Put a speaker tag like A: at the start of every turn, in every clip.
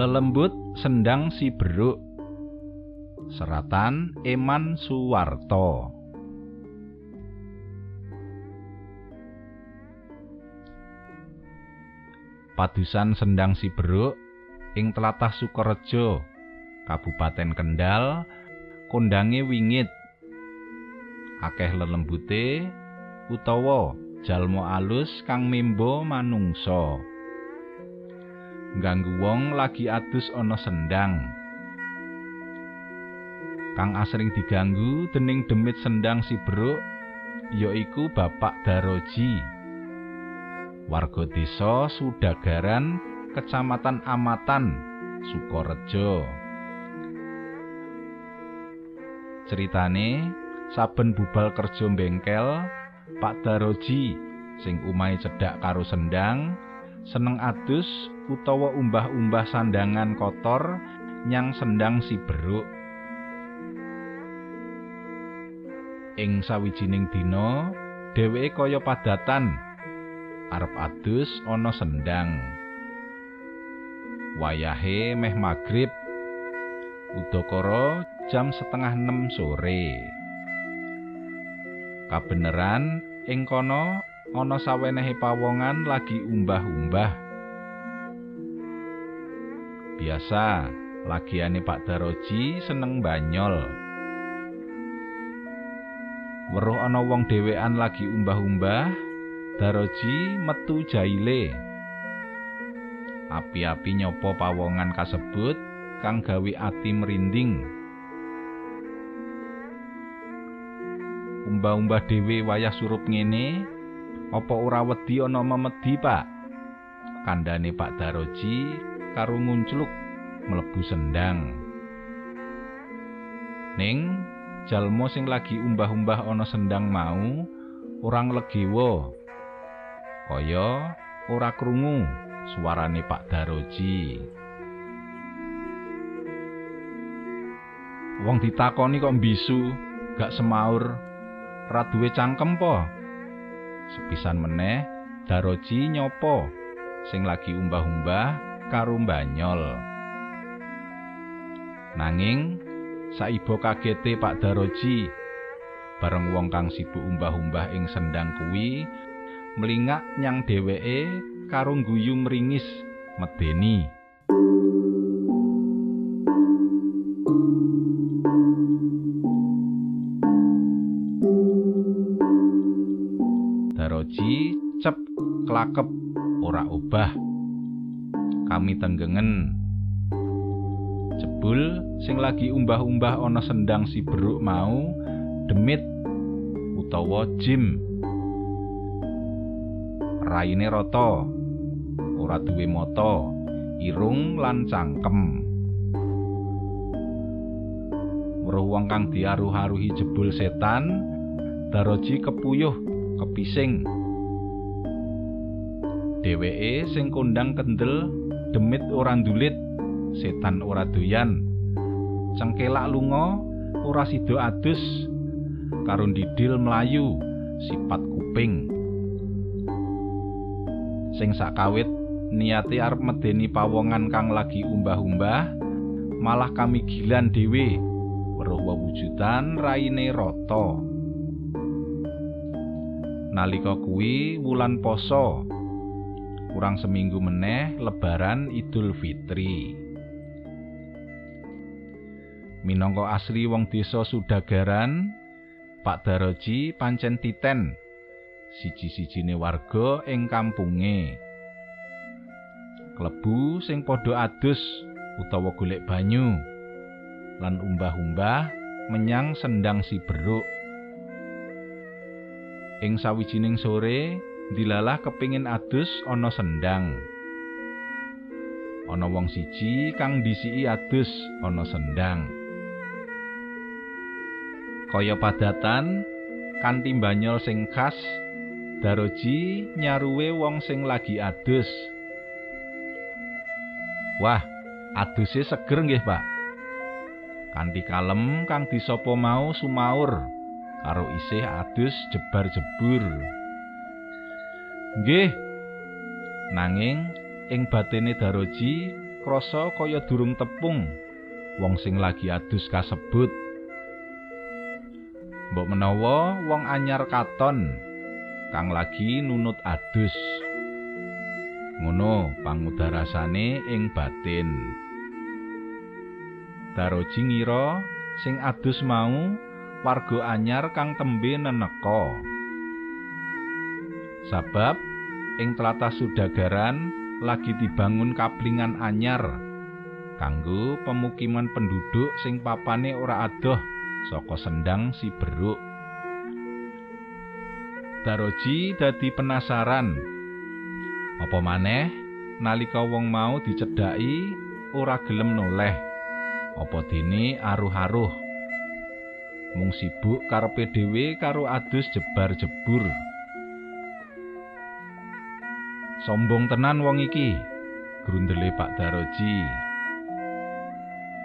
A: Lelembut sendang si beruk. Seratan Eman Suwarto. Padusan sendang si beruk ing tlatah Sukorejo Kabupaten Kendal kondange wingit. Akeh lelembute utawa jalma alus kang mimbo manungsa ngganggu wong lagi adus ana sendang. Kang asring diganggu dening demit sendang si Bruk yaiku Bapak Daroji. Warga desa Sudagaran, Kecamatan Amatan, Sukorejo. Ceritane, saben bubal kerja bengkel, Pak Daroji sing umahe cedhak karo sendang seneng adus utawa umbah-umbah sandangan kotor nyang sendang si beruk. Ing sawijining dina, dheweke kaya padatan arep adus ana sendang. Wayahe meh magrib. Udakara jam setengah enam sore. Kabeneran ing kono ana sawenehe pawongan lagi umbah-umbah. Biasa, lagiane Pak Daroji seneng banyol. Weruh ana wong dhewean lagi umbah-umbah, Daroji metu jaile. Api-api nyopo pawongan kasebut kang gawe ati merinding. Umbah-umbah dhewe wayah surup ngene, Apa ora wedi ana memedi, Pak? Kandhane Pak Daroji karo nguncluk mlebu sendang. Ning jalma sing lagi umbah-umbah ana sendang mau ora nglegewa. Kaya ora krungu suarane Pak Daroji. Wong ditakoni kok bisu, gak semaur, ra duwe cangkem po? Sepisan meneh Daroji nyopo sing lagi umbah-umbah karo banyol. Nanging saibo kagete Pak Daroji bareng wong kang sibuk umbah-umbah ing sendang kuwi mlingak nyang dheweke karo guyu mringis medeni. Daroji cep klakep ora obah. Kami tenggengen. Jebul sing lagi umbah-umbah ana sendang si beruk mau demit utawa jim. Raine rata. Ora duwe mata, irung lan cangkem. Weruh wong kang diaruh-aruhi jebul setan, Daroji kepuyuh kepising. Dheweke sing kondang kendel demit ora ndulit, setan ora doyan. Cengkelak lunga ora sida adus karo didil mlayu sipat kuping. Sing sakawit niati arep medeni pawongan kang lagi umbah-umbah malah kami gilan dhewe weruh wewujudan raine rata. nalika kuwi wulan poso kurang seminggu meneh lebaran Idul Fitri. Minangka asli wong desa Sudagaran Pak Daroji pancen titen siji-sijine warga ing kampunge. Klebu sing padha adus utawa golek banyu lan umbah-umbah menyang sendang si beruk ing sawijining sore dilalah kepingin adus ana sendang ana wong siji kang disiki adus ana sendang kaya padatan kanthi banyol sing khas daroji nyaruwe wong sing lagi adus. Wah aduse seger nggih pak. Kanthi kalem kang disapa mau sumaur karo isih adus jebar jebur. Nggih. Nanging ing batene Daroji krasa kaya durung tepung wong sing lagi adus kasebut. Mbok menawa wong anyar katon kang lagi nunut adus. Ngono pangudarasane ing batin. Daroji ngira sing adus mau warga anyar kang tembe neneka Sabab ing tlatah Sudagaran lagi dibangun kaplingan anyar kanggo pemukiman penduduk sing papane ora adoh saka sendang si beruk. Daroji dadi penasaran. Apa maneh nalika wong mau dicedhaki ora gelem noleh. Apa dene aruh-aruh. Mung sibuk karepe dhewe karo adus jebar-jebur. Sombong tenan wong iki, grundele Pak Daroji.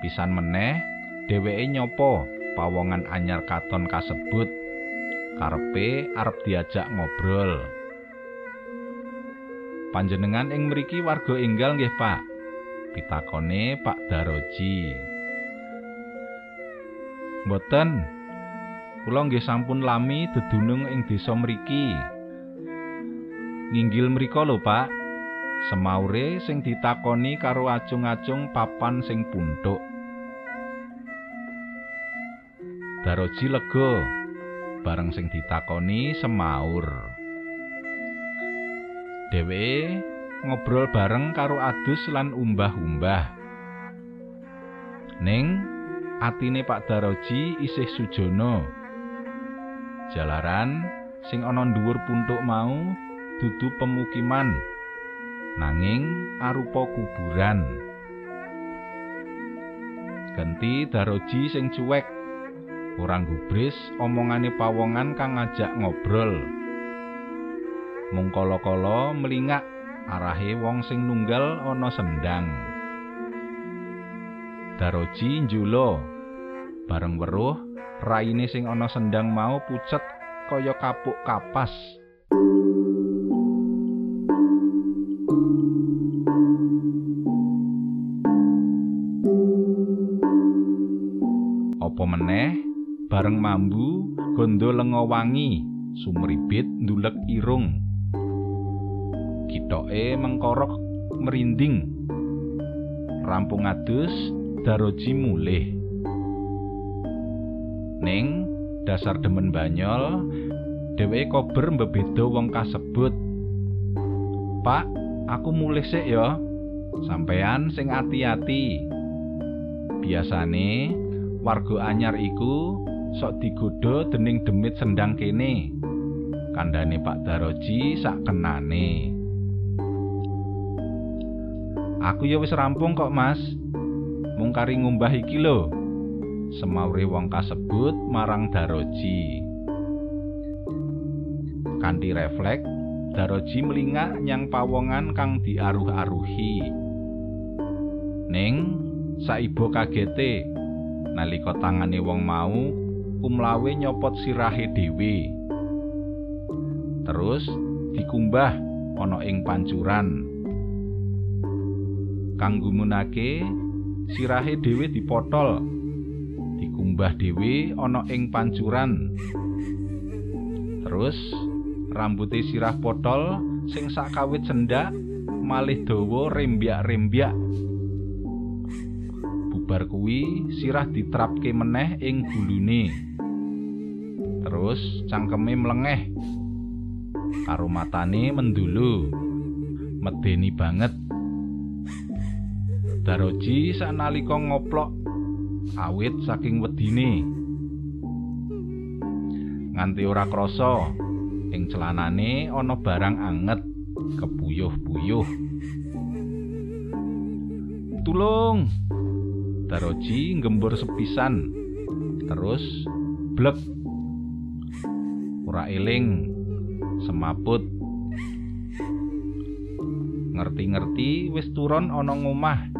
A: Pisan meneh, dheweke nyopo pawongan anyar katon kasebut karepe arep diajak ngobrol. Panjenengan ing mriki warga enggal nggih, Pak? Pitakone Pak Daroji. Mboten. Kula nggih sampun lami dedunung ing desa mriki. Nginggil mriko lho, Pak. Semaure sing ditakoni karo acung-acung papan sing puntuk. Daroji lega bareng sing ditakoni semaur. Dheweke ngobrol bareng karo adus lan umbah-umbah. Ning atine Pak Daroji isih sujono. Jalaran sing ana dhuwur puntuk mau dudu pemukiman nanging arupa kuburan. Ganti daroji sing cuek ora gubris omongane pawongan kang ngajak ngobrol. Mung kala-kala melingak arahe wong sing nunggal ana sendang. Daroji njulo bareng weruh raine sing ana sendang mau pucet kaya kapuk kapas bareng mambu gondo lenga wangi sumribit ndulek irung. Kitoke mengkorok merinding. Rampung adus daroji mulih. Ning dasar demen banyol dheweke kober mbebeda wong kasebut. Pak aku mulih sik ya. Sampean sing ati-ati. Biasane warga anyar iku sok digodha dening demit sendang kene. Kandhane Pak Daroji sak kenane. Aku ya wis rampung kok Mas. Mung kari ngumbah iki lho. Semaure wong kasebut marang Daroji. Kanthi refleks Daroji melingak nyang pawongan kang diaruh-aruhi. Ning saibo kagete nalika tangane wong mau kumlawe nyopot sirahe dhewe. Terus dikumbah ana ing pancuran. Kang gumunake sirahe dhewe dipotol. Dikumbah dhewe ana ing pancuran. Terus rambuté sirah potol sing sakawit cendak malih dawa rembyak-rembyak bubar kuwi sirah ditrapke meneh ing gulune terus cangkeme mlengeh. Karo matane mendulu. Medeni banget. Daroji sanalika ngoplok awit saking wedine. Nganti ora krasa ing celanane ana barang anget kepuyuh-puyuh. Tulung! Daroji gembur sepisan. Terus blek ora eling. Semaput. Ngerti-ngerti wis turon ana ngomah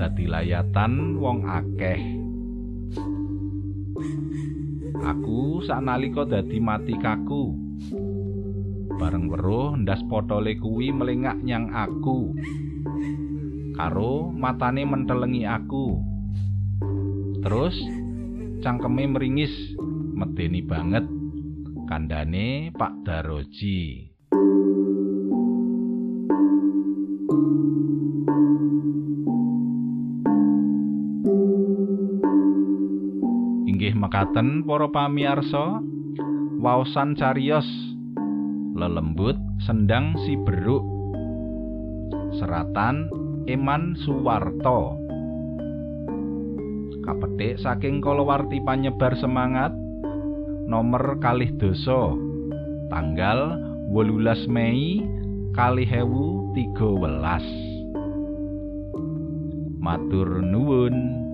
A: dadi layatan wong akeh. Aku saknalika dadi mati kaku. Bareng weruh ndas potole kuwi melengak nyang aku. Karo matane mentelengi aku. Terus cangkeme meringis medeni banget kandhane Pak Daroji. Inggih mekaten para pamirsa, waosan cariyos lelembut sendang si beruk seratan Eman Suwarto kapetik saking kalawarti panyebar semangat nomor kalih doso tanggal 18 Mei kalih hewu tiga welas. Matur nuwun